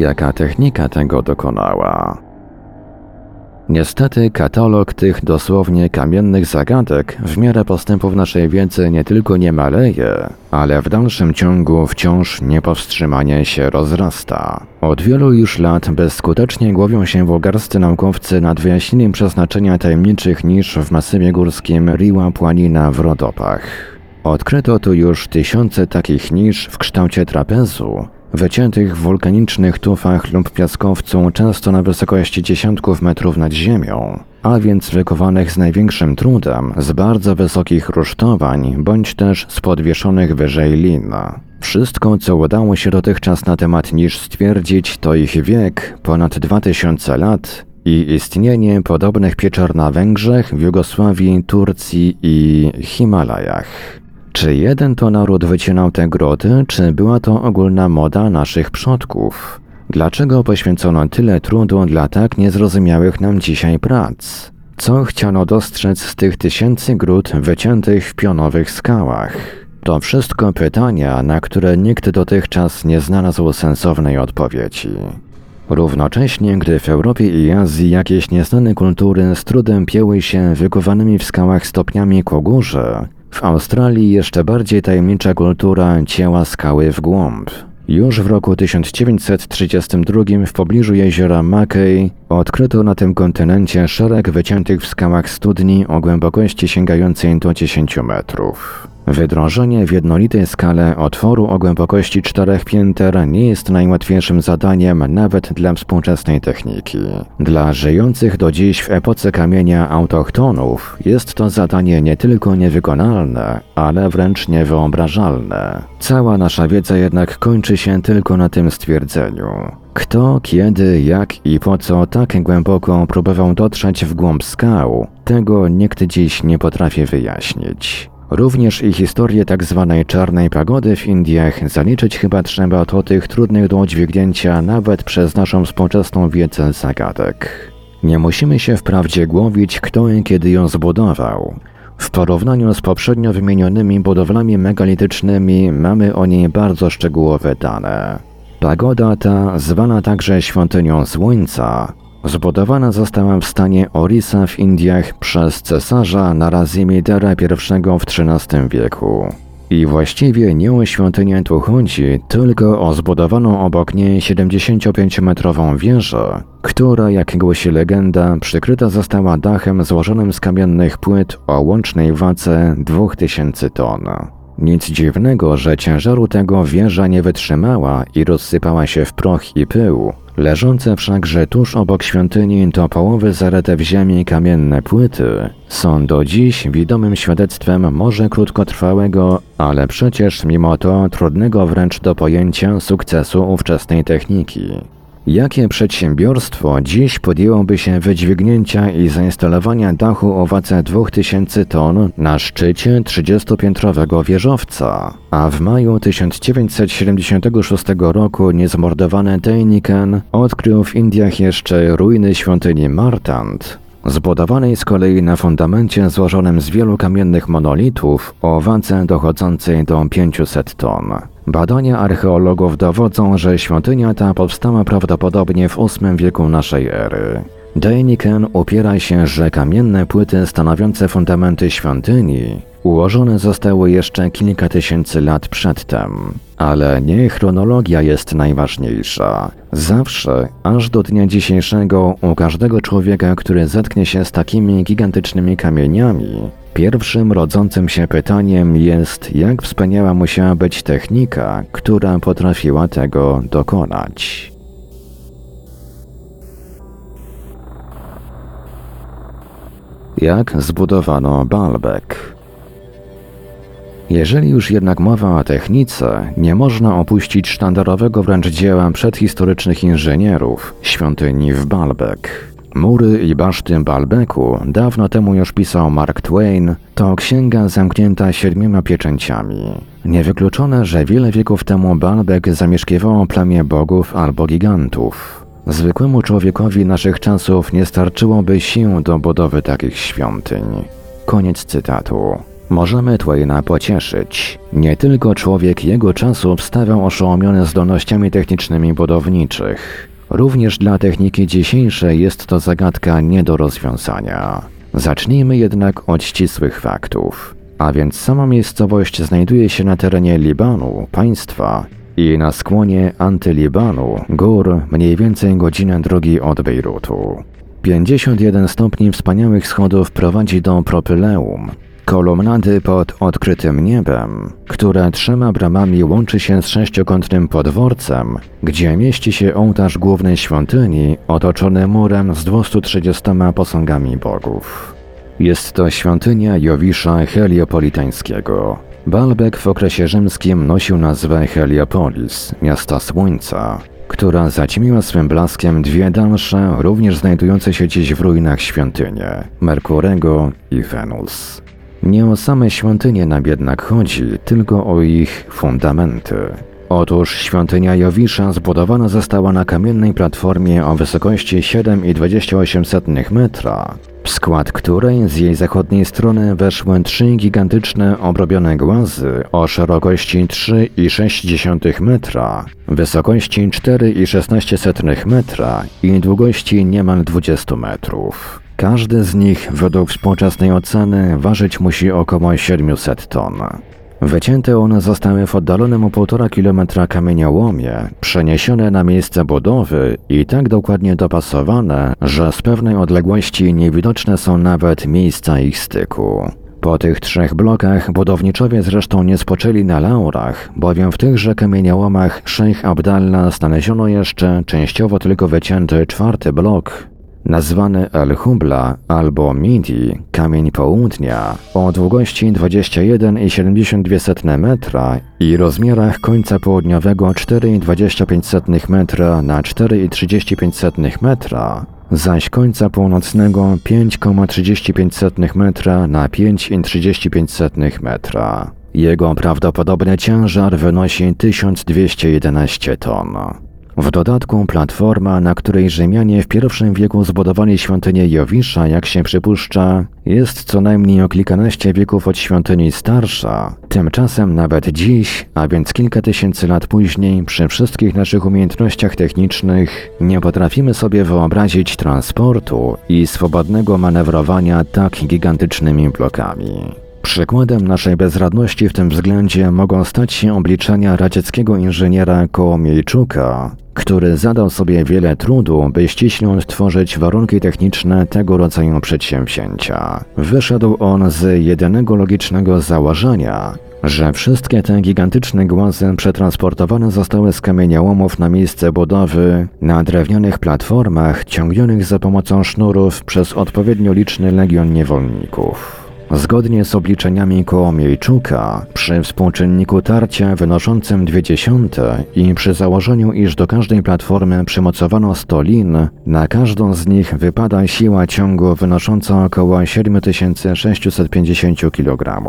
Jaka technika tego dokonała? Niestety katalog tych dosłownie kamiennych zagadek w miarę postępów naszej wiedzy nie tylko nie maleje, ale w dalszym ciągu wciąż niepowstrzymanie się rozrasta. Od wielu już lat bezskutecznie głowią się wulgarscy naukowcy nad wyjaśnieniem przeznaczenia tajemniczych nisz w masywie górskim Riła Płanina w Rodopach. Odkryto tu już tysiące takich nisz w kształcie trapezu, wyciętych w wulkanicznych tufach lub piaskowcu, często na wysokości dziesiątków metrów nad ziemią, a więc wykowanych z największym trudem, z bardzo wysokich rusztowań, bądź też z podwieszonych wyżej lin. Wszystko, co udało się dotychczas na temat niż stwierdzić, to ich wiek, ponad 2000 lat, i istnienie podobnych pieczar na Węgrzech, w Jugosławii, Turcji i Himalajach. Czy jeden to naród wycinał te grody, czy była to ogólna moda naszych przodków? Dlaczego poświęcono tyle trudu dla tak niezrozumiałych nam dzisiaj prac? Co chciano dostrzec z tych tysięcy gród wyciętych w pionowych skałach? To wszystko pytania, na które nikt dotychczas nie znalazł sensownej odpowiedzi. Równocześnie, gdy w Europie i Azji jakieś nieznane kultury z trudem pieły się wykowanymi w skałach stopniami ku górze, w Australii jeszcze bardziej tajemnicza kultura cięła skały w głąb. Już w roku 1932 w pobliżu jeziora Mackay odkryto na tym kontynencie szereg wyciętych w skałach studni o głębokości sięgającej do 10 metrów. Wydrążenie w jednolitej skale otworu o głębokości czterech pięter nie jest najłatwiejszym zadaniem nawet dla współczesnej techniki. Dla żyjących do dziś w epoce kamienia autochtonów jest to zadanie nie tylko niewykonalne, ale wręcz niewyobrażalne. Cała nasza wiedza jednak kończy się tylko na tym stwierdzeniu. Kto, kiedy, jak i po co tak głęboko próbował dotrzeć w głąb skał, tego nikt dziś nie potrafi wyjaśnić. Również i historię. Tak czarnej pagody w Indiach zaliczyć chyba trzeba do tych trudnych do udźwignięcia nawet przez naszą współczesną wiedzę zagadek. Nie musimy się wprawdzie głowić, kto i kiedy ją zbudował. W porównaniu z poprzednio wymienionymi budowlami megalitycznymi mamy o niej bardzo szczegółowe dane. Pagoda ta, zwana także świątynią słońca, Zbudowana została w stanie Orisa w Indiach przez cesarza Narazimidera I w XIII wieku. I właściwie nie o świątynię tu chodzi, tylko o zbudowaną obok niej 75-metrową wieżę, która, jak głosi legenda, przykryta została dachem złożonym z kamiennych płyt o łącznej wadze 2000 ton. Nic dziwnego, że ciężaru tego wieża nie wytrzymała i rozsypała się w proch i pył, Leżące wszakże tuż obok świątyni do połowy zarete w ziemi kamienne płyty są do dziś widomym świadectwem może krótkotrwałego, ale przecież mimo to trudnego wręcz do pojęcia sukcesu ówczesnej techniki. Jakie przedsiębiorstwo dziś podjęłoby się wydźwignięcia i zainstalowania dachu o wadze 2000 ton na szczycie 30-piętrowego wieżowca? A w maju 1976 roku niezmordowany Dejniken odkrył w Indiach jeszcze ruiny świątyni Martant, zbudowanej z kolei na fundamencie złożonym z wielu kamiennych monolitów o wadze dochodzącej do 500 ton. Badania archeologów dowodzą, że świątynia ta powstała prawdopodobnie w VIII wieku naszej ery. Dejniken upiera się, że kamienne płyty stanowiące fundamenty świątyni ułożone zostały jeszcze kilka tysięcy lat przedtem. Ale nie chronologia jest najważniejsza. Zawsze, aż do dnia dzisiejszego, u każdego człowieka, który zetknie się z takimi gigantycznymi kamieniami, pierwszym rodzącym się pytaniem jest, jak wspaniała musiała być technika, która potrafiła tego dokonać. Jak zbudowano Baalbek? Jeżeli już jednak mowa o technice, nie można opuścić sztandarowego wręcz dzieła przedhistorycznych inżynierów świątyni w Baalbek. Mury i baszty Baalbeku, dawno temu już pisał Mark Twain, to księga zamknięta siedmioma pieczęciami. Niewykluczone, że wiele wieków temu Baalbek zamieszkiwało plemię bogów albo gigantów. Zwykłemu człowiekowi naszych czasów nie starczyłoby sił do budowy takich świątyń. Koniec cytatu. Możemy Twaina pocieszyć. Nie tylko człowiek jego czasu wstawiał oszołomiony zdolnościami technicznymi budowniczych. Również dla techniki dzisiejszej jest to zagadka nie do rozwiązania. Zacznijmy jednak od ścisłych faktów. A więc sama miejscowość znajduje się na terenie Libanu, państwa, i na skłonie antylibanu, gór, mniej więcej godzinę drogi od Bejrutu. 51 stopni wspaniałych schodów prowadzi do Propyleum, kolumnady pod odkrytym niebem, które trzema bramami łączy się z sześciokątnym podworcem, gdzie mieści się ołtarz głównej świątyni otoczony murem z 230 posągami bogów. Jest to świątynia Jowisza Heliopolitańskiego. Baalbek w okresie rzymskim nosił nazwę Heliopolis, miasta słońca, która zaćmiła swym blaskiem dwie dalsze, również znajdujące się dziś w ruinach świątynie Merkurego i Wenus. Nie o same świątynie nam jednak chodzi, tylko o ich fundamenty. Otóż świątynia Jowisza zbudowana została na kamiennej platformie o wysokości 7,28 metra, w skład której z jej zachodniej strony weszły trzy gigantyczne obrobione głazy o szerokości 3,6 metra, wysokości 4,16 metra i długości niemal 20 metrów. Każdy z nich według współczesnej oceny ważyć musi około 700 ton. Wycięte one zostały w oddalonym o 1,5 kilometra kamieniołomie, przeniesione na miejsce budowy i tak dokładnie dopasowane, że z pewnej odległości niewidoczne są nawet miejsca ich styku. Po tych trzech blokach budowniczowie zresztą nie spoczęli na laurach, bowiem w tychże kamieniołomach Sheikh Abdallah znaleziono jeszcze częściowo tylko wycięty czwarty blok, nazwany El Hubla albo Midi, kamień południa, o długości 21,72 metra i rozmiarach końca południowego 4,25 metra na 4,35 metra, zaś końca północnego 5,35 metra na 5,35 metra. Jego prawdopodobny ciężar wynosi 1211 ton. W dodatku platforma, na której Rzymianie w pierwszym wieku zbudowali świątynię Jowisza, jak się przypuszcza, jest co najmniej o kilkanaście wieków od świątyni starsza. Tymczasem nawet dziś, a więc kilka tysięcy lat później, przy wszystkich naszych umiejętnościach technicznych, nie potrafimy sobie wyobrazić transportu i swobodnego manewrowania tak gigantycznymi blokami. Przykładem naszej bezradności w tym względzie mogą stać się obliczenia radzieckiego inżyniera Kołomiejczuka, który zadał sobie wiele trudu, by ściśle tworzyć warunki techniczne tego rodzaju przedsięwzięcia. Wyszedł on z jedynego logicznego założenia, że wszystkie te gigantyczne głazy przetransportowane zostały z kamieniołomów na miejsce budowy na drewnianych platformach ciągnionych za pomocą sznurów przez odpowiednio liczny legion niewolników. Zgodnie z obliczeniami Kołomiejczuka, przy współczynniku tarcia wynoszącym 0,2 i przy założeniu, iż do każdej platformy przymocowano 100 lin, na każdą z nich wypada siła ciągu wynosząca około 7650 kg.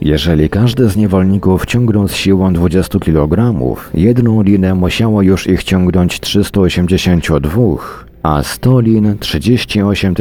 Jeżeli każdy z niewolników ciągnął z siłą 20 kg, jedną linę musiało już ich ciągnąć 382, a Stolin 38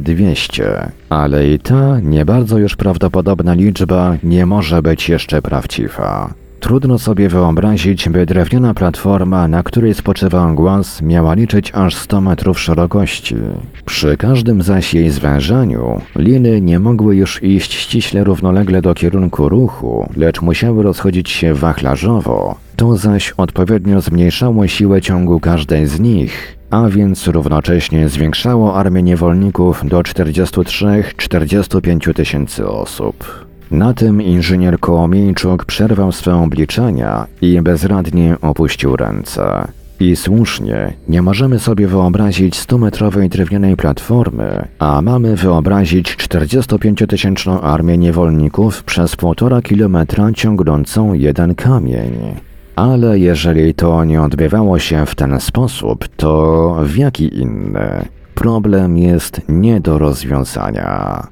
200. Ale i ta nie bardzo już prawdopodobna liczba nie może być jeszcze prawdziwa. Trudno sobie wyobrazić, by drewniana platforma, na której spoczywał głaz, miała liczyć aż 100 metrów szerokości. Przy każdym zaś jej zwężaniu, liny nie mogły już iść ściśle równolegle do kierunku ruchu, lecz musiały rozchodzić się wachlarzowo. To zaś odpowiednio zmniejszało siłę ciągu każdej z nich, a więc równocześnie zwiększało armię niewolników do 43-45 tysięcy osób. Na tym inżynier Kołomiejczuk przerwał swe obliczenia i bezradnie opuścił ręce. I słusznie, nie możemy sobie wyobrazić 100-metrowej drewnianej platformy, a mamy wyobrazić 45-tysięczną armię niewolników przez półtora kilometra ciągnącą jeden kamień. Ale jeżeli to nie odbywało się w ten sposób, to w jaki inny? Problem jest nie do rozwiązania.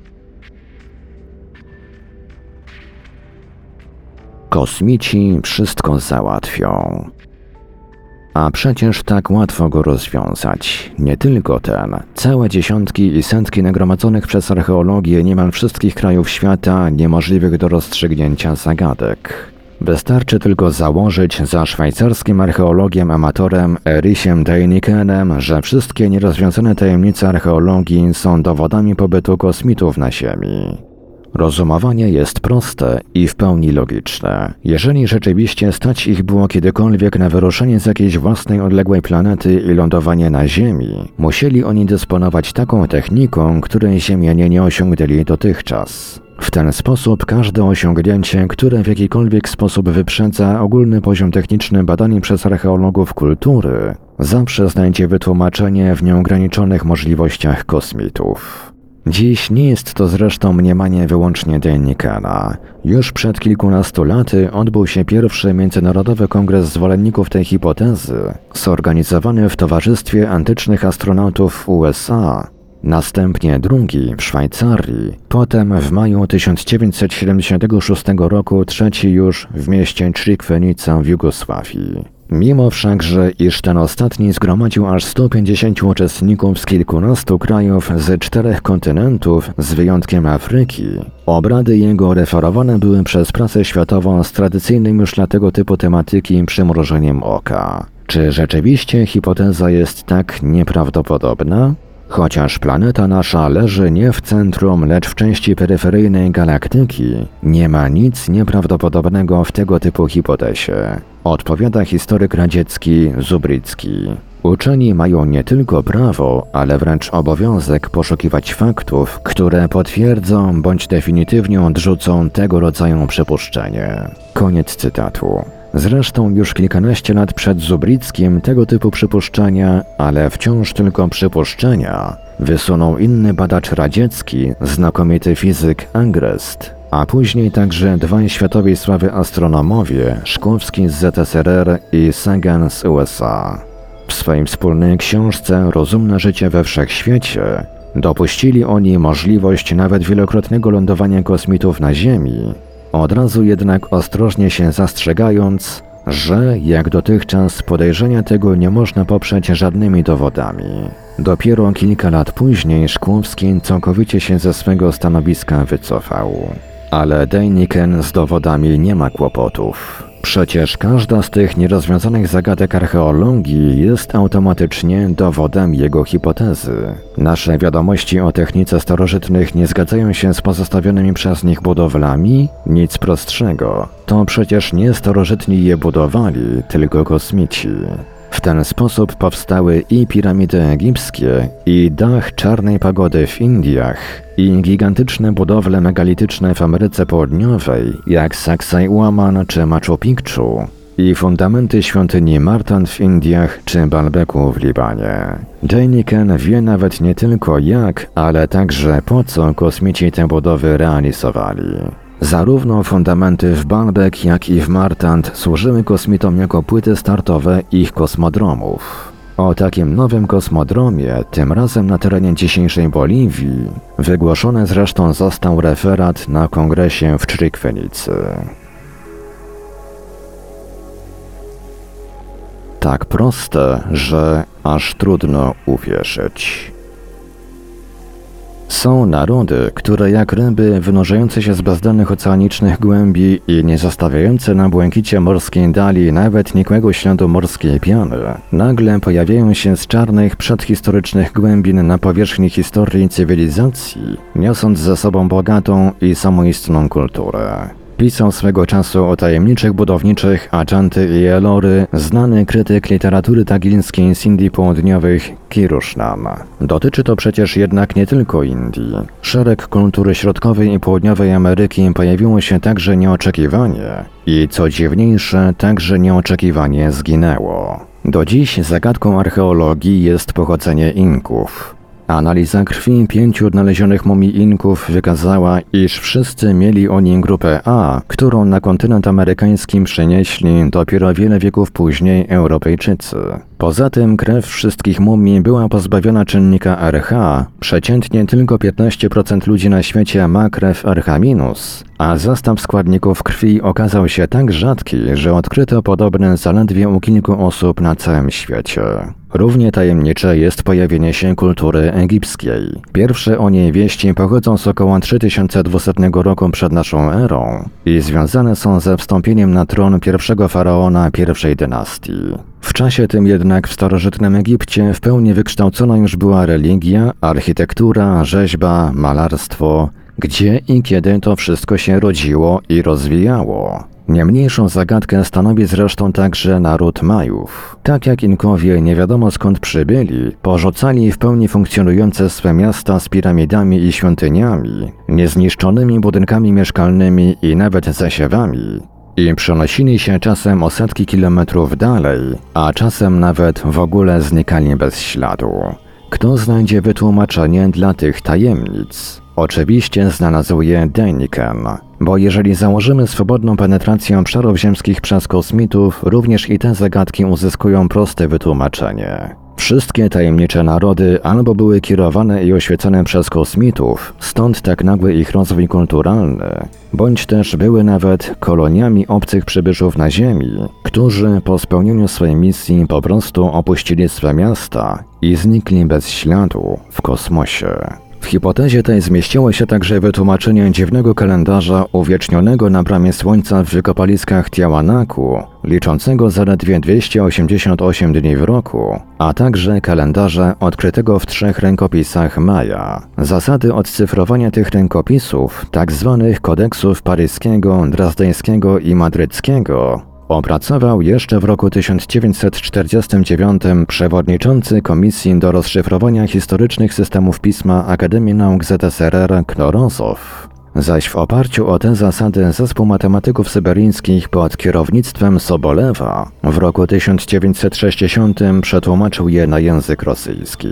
Kosmici wszystko załatwią. A przecież tak łatwo go rozwiązać. Nie tylko ten. Całe dziesiątki i setki nagromadzonych przez archeologię niemal wszystkich krajów świata niemożliwych do rozstrzygnięcia zagadek. Wystarczy tylko założyć za szwajcarskim archeologiem amatorem Erisiem Deinikenem, że wszystkie nierozwiązane tajemnice archeologii są dowodami pobytu kosmitów na Ziemi. Rozumowanie jest proste i w pełni logiczne. Jeżeli rzeczywiście stać ich było kiedykolwiek na wyruszenie z jakiejś własnej odległej planety i lądowanie na Ziemi, musieli oni dysponować taką techniką, której Ziemianie nie osiągnęli dotychczas. W ten sposób każde osiągnięcie, które w jakikolwiek sposób wyprzedza ogólny poziom techniczny badany przez archeologów kultury, zawsze znajdzie wytłumaczenie w nieograniczonych możliwościach kosmitów. Dziś nie jest to zresztą mniemanie wyłącznie Dennikana. Już przed kilkunastu laty odbył się pierwszy międzynarodowy kongres zwolenników tej hipotezy, zorganizowany w Towarzystwie Antycznych Astronautów USA, następnie drugi w Szwajcarii, potem w maju 1976 roku trzeci już w mieście Trikwenica w Jugosławii. Mimo wszakże, iż ten ostatni zgromadził aż 150 uczestników z kilkunastu krajów z czterech kontynentów, z wyjątkiem Afryki, obrady jego referowane były przez prasę światową z tradycyjnym już dla tego typu tematyki przymrużeniem oka. Czy rzeczywiście hipoteza jest tak nieprawdopodobna? Chociaż planeta nasza leży nie w centrum, lecz w części peryferyjnej galaktyki, nie ma nic nieprawdopodobnego w tego typu hipotezie. Odpowiada historyk radziecki Zubricki. Uczeni mają nie tylko prawo, ale wręcz obowiązek poszukiwać faktów, które potwierdzą bądź definitywnie odrzucą tego rodzaju przypuszczenie. Koniec cytatu. Zresztą już kilkanaście lat przed Zubrickim tego typu przypuszczenia, ale wciąż tylko przypuszczenia, wysunął inny badacz radziecki, znakomity fizyk Angrest, a później także dwaj światowej sławy astronomowie, Szkłowski z ZSRR i Sagan z USA. W swojej wspólnej książce Rozumne życie we wszechświecie dopuścili oni możliwość nawet wielokrotnego lądowania kosmitów na Ziemi, od razu jednak ostrożnie się zastrzegając, że jak dotychczas podejrzenia tego nie można poprzeć żadnymi dowodami. Dopiero kilka lat później Szkłowski całkowicie się ze swego stanowiska wycofał. Ale Dejniken z dowodami nie ma kłopotów. Przecież każda z tych nierozwiązanych zagadek archeologii jest automatycznie dowodem jego hipotezy. Nasze wiadomości o technice starożytnych nie zgadzają się z pozostawionymi przez nich budowlami? Nic prostszego. To przecież nie starożytni je budowali, tylko kosmici. W ten sposób powstały i piramidy egipskie, i dach czarnej pagody w Indiach, i gigantyczne budowle megalityczne w Ameryce Południowej, jak Sacsayhuaman czy Machu Picchu, i fundamenty świątyni Martan w Indiach czy Balbeku w Libanie. Deniken wie nawet nie tylko jak, ale także po co kosmici te budowy realizowali. Zarówno fundamenty w Baalbek, jak i w Martant służyły kosmitom jako płyty startowe ich kosmodromów. O takim nowym kosmodromie, tym razem na terenie dzisiejszej Boliwii, wygłoszony zresztą został referat na kongresie w Czrikwenicy. Tak proste, że aż trudno uwierzyć. Są narody, które jak ryby wynurzające się z bezdennych oceanicznych głębi i nie zostawiające na błękicie morskiej dali nawet nikłego śladu morskiej piany, nagle pojawiają się z czarnych przedhistorycznych głębin na powierzchni historii cywilizacji, niosąc ze sobą bogatą i samoistną kulturę. Pisał swego czasu o tajemniczych budowniczych Achanty i Elory znany krytyk literatury tagilskiej z Indii Południowych Kirushnam. Dotyczy to przecież jednak nie tylko Indii. Szereg kultury środkowej i południowej Ameryki pojawiło się także nieoczekiwanie i co dziwniejsze, także nieoczekiwanie zginęło. Do dziś zagadką archeologii jest pochodzenie Inków. Analiza krwi pięciu odnalezionych mumii Inków wykazała, iż wszyscy mieli oni grupę A, którą na kontynent amerykański przynieśli dopiero wiele wieków później Europejczycy. Poza tym krew wszystkich mumii była pozbawiona czynnika RH. Przeciętnie tylko 15% ludzi na świecie ma krew RH-, a zestaw składników krwi okazał się tak rzadki, że odkryto podobne zaledwie u kilku osób na całym świecie. Równie tajemnicze jest pojawienie się kultury egipskiej. Pierwsze o niej wieści pochodzą z około 3200 roku przed naszą erą i związane są ze wstąpieniem na tron pierwszego faraona pierwszej dynastii. W czasie tym jednak w starożytnym Egipcie w pełni wykształcona już była religia, architektura, rzeźba, malarstwo, gdzie i kiedy to wszystko się rodziło i rozwijało. Nie mniejszą zagadkę stanowi zresztą także naród Majów. Tak jak Inkowie nie wiadomo skąd przybyli, porzucali w pełni funkcjonujące swe miasta z piramidami i świątyniami, niezniszczonymi budynkami mieszkalnymi i nawet zasiewami, i przenosili się czasem o setki kilometrów dalej, a czasem nawet w ogóle znikali bez śladu. Kto znajdzie wytłumaczenie dla tych tajemnic? Oczywiście znalazł je Deniken, bo jeżeli założymy swobodną penetrację obszarów ziemskich przez kosmitów, również i te zagadki uzyskują proste wytłumaczenie. Wszystkie tajemnicze narody albo były kierowane i oświecone przez kosmitów, stąd tak nagły ich rozwój kulturalny, bądź też były nawet koloniami obcych przybyszów na Ziemi, którzy po spełnieniu swojej misji po prostu opuścili swe miasta i znikli bez śladu w kosmosie. W hipotezie tej zmieściło się także wytłumaczenie dziwnego kalendarza uwiecznionego na bramie Słońca w wykopaliskach Tiawanaku, liczącego zaledwie 288 dni w roku, a także kalendarza odkrytego w trzech rękopisach Maja. Zasady odcyfrowania tych rękopisów, tak zwanych kodeksów paryskiego, drazdeńskiego i madryckiego, Opracował jeszcze w roku 1949 przewodniczący Komisji do rozszyfrowania historycznych systemów pisma Akademii Nauk ZSRR Knorozow. Zaś w oparciu o te zasady zespół matematyków syberyjskich pod kierownictwem Sobolewa w roku 1960 przetłumaczył je na język rosyjski.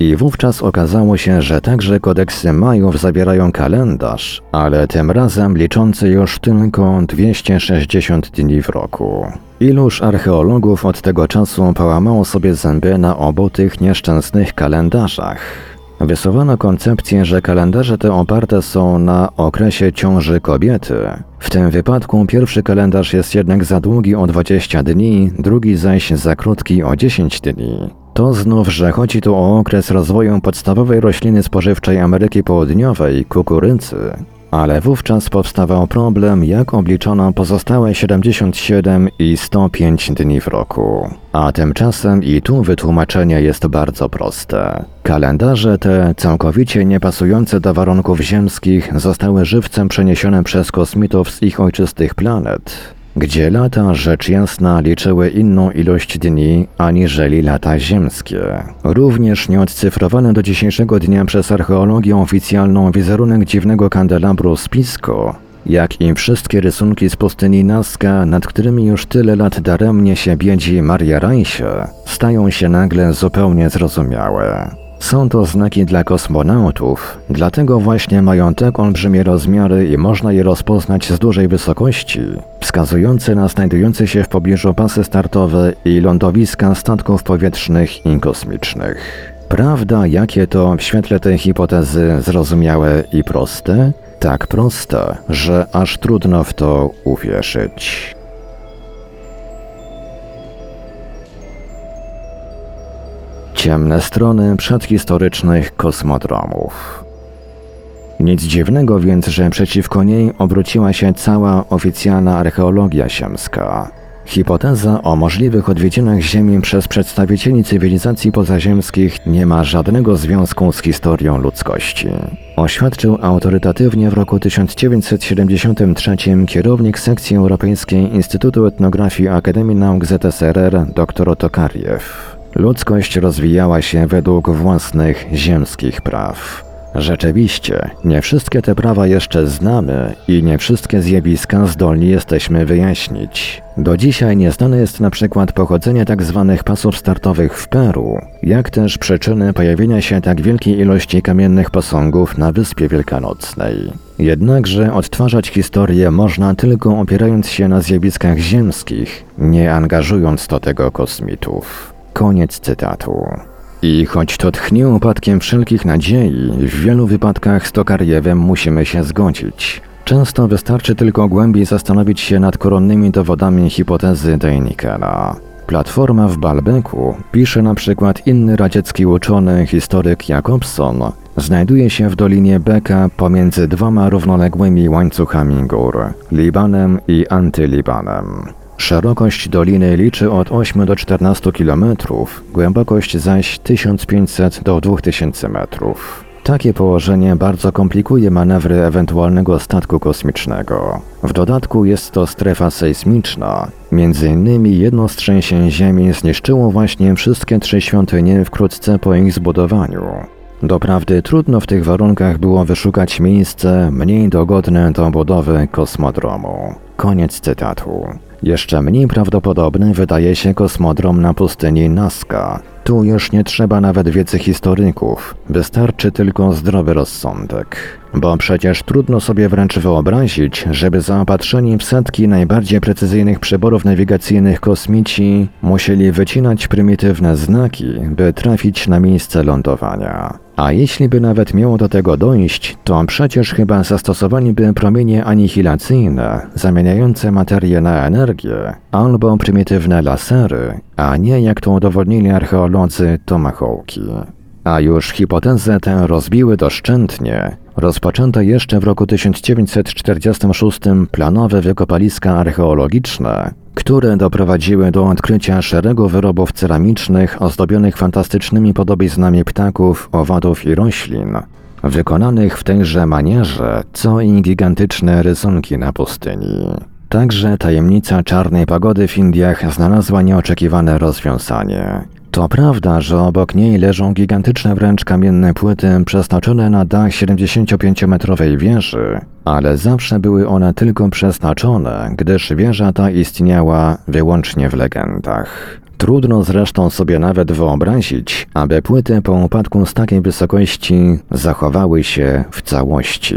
I wówczas okazało się, że także kodeksy Majów zawierają kalendarz, ale tym razem liczący już tylko 260 dni w roku. Iluż archeologów od tego czasu połamało sobie zęby na obu tych nieszczęsnych kalendarzach. Wysuwano koncepcję, że kalendarze te oparte są na okresie ciąży kobiety. W tym wypadku pierwszy kalendarz jest jednak za długi o 20 dni, drugi zaś za krótki o 10 dni. To znów, że chodzi tu o okres rozwoju podstawowej rośliny spożywczej Ameryki Południowej, kukurydzy. Ale wówczas powstawał problem, jak obliczono pozostałe 77 i 105 dni w roku. A tymczasem i tu wytłumaczenie jest bardzo proste. Kalendarze te, całkowicie niepasujące do warunków ziemskich, zostały żywcem przeniesione przez kosmitów z ich ojczystych planet gdzie lata rzecz jasna liczyły inną ilość dni aniżeli lata ziemskie. Również nieodcyfrowany do dzisiejszego dnia przez archeologię oficjalną wizerunek dziwnego kandelabru Spisko, jak i wszystkie rysunki z pustyni Nazca, nad którymi już tyle lat daremnie się biedzi Maria Rajsie, stają się nagle zupełnie zrozumiałe. Są to znaki dla kosmonautów, dlatego właśnie mają tak olbrzymie rozmiary i można je rozpoznać z dużej wysokości, wskazujące na znajdujące się w pobliżu pasy startowe i lądowiska statków powietrznych i kosmicznych. Prawda, jakie to w świetle tej hipotezy zrozumiałe i proste? Tak proste, że aż trudno w to uwierzyć. Ciemne strony przedhistorycznych kosmodromów. Nic dziwnego więc, że przeciwko niej obróciła się cała oficjalna archeologia ziemska. Hipoteza o możliwych odwiedzinach Ziemi przez przedstawicieli cywilizacji pozaziemskich nie ma żadnego związku z historią ludzkości. Oświadczył autorytatywnie w roku 1973 kierownik sekcji europejskiej Instytutu Etnografii Akademii Nauk ZSRR dr Tokariew. Ludzkość rozwijała się według własnych ziemskich praw. Rzeczywiście, nie wszystkie te prawa jeszcze znamy i nie wszystkie zjawiska zdolni jesteśmy wyjaśnić. Do dzisiaj nieznane jest na przykład pochodzenie tzw. pasów startowych w Peru, jak też przyczyny pojawienia się tak wielkiej ilości kamiennych posągów na Wyspie Wielkanocnej. Jednakże odtwarzać historię można tylko opierając się na zjawiskach ziemskich, nie angażując do tego kosmitów. Koniec cytatu. I choć to tchnie upadkiem wszelkich nadziei, w wielu wypadkach z Tokarjewem musimy się zgodzić. Często wystarczy tylko głębiej zastanowić się nad koronnymi dowodami hipotezy Deinikera. Platforma w Balbeku, pisze na przykład inny radziecki uczony, historyk Jakobson, znajduje się w Dolinie Beka pomiędzy dwoma równoległymi łańcuchami gór, Libanem i Antylibanem. Szerokość doliny liczy od 8 do 14 km, głębokość zaś 1500 do 2000 metrów. Takie położenie bardzo komplikuje manewry ewentualnego statku kosmicznego. W dodatku jest to strefa sejsmiczna. Między innymi jedno z trzęsień ziemi zniszczyło właśnie wszystkie trzy świątynie wkrótce po ich zbudowaniu. Doprawdy trudno w tych warunkach było wyszukać miejsce mniej dogodne do budowy kosmodromu. Koniec cytatu. Jeszcze mniej prawdopodobny wydaje się kosmodrom na pustyni Nazca. Tu już nie trzeba nawet wiedzy historyków, wystarczy tylko zdrowy rozsądek. Bo przecież trudno sobie wręcz wyobrazić, żeby zaopatrzeni w setki najbardziej precyzyjnych przyborów nawigacyjnych kosmici musieli wycinać prymitywne znaki, by trafić na miejsce lądowania. A jeśli by nawet miało do tego dojść, to przecież chyba zastosowaliby promienie anihilacyjne, zamieniające materię na energię, albo prymitywne lasery, a nie jak to udowodnili archeolodzy tomahawki. A już hipotezę tę rozbiły doszczętnie. Rozpoczęto jeszcze w roku 1946 planowe wykopaliska archeologiczne, które doprowadziły do odkrycia szeregu wyrobów ceramicznych ozdobionych fantastycznymi podobiznami ptaków, owadów i roślin, wykonanych w tejże manierze, co i gigantyczne rysunki na pustyni. Także tajemnica czarnej pagody w Indiach znalazła nieoczekiwane rozwiązanie. To prawda, że obok niej leżą gigantyczne wręcz kamienne płyty przeznaczone na dach 75-metrowej wieży, ale zawsze były one tylko przeznaczone, gdyż wieża ta istniała wyłącznie w legendach. Trudno zresztą sobie nawet wyobrazić, aby płyty po upadku z takiej wysokości zachowały się w całości.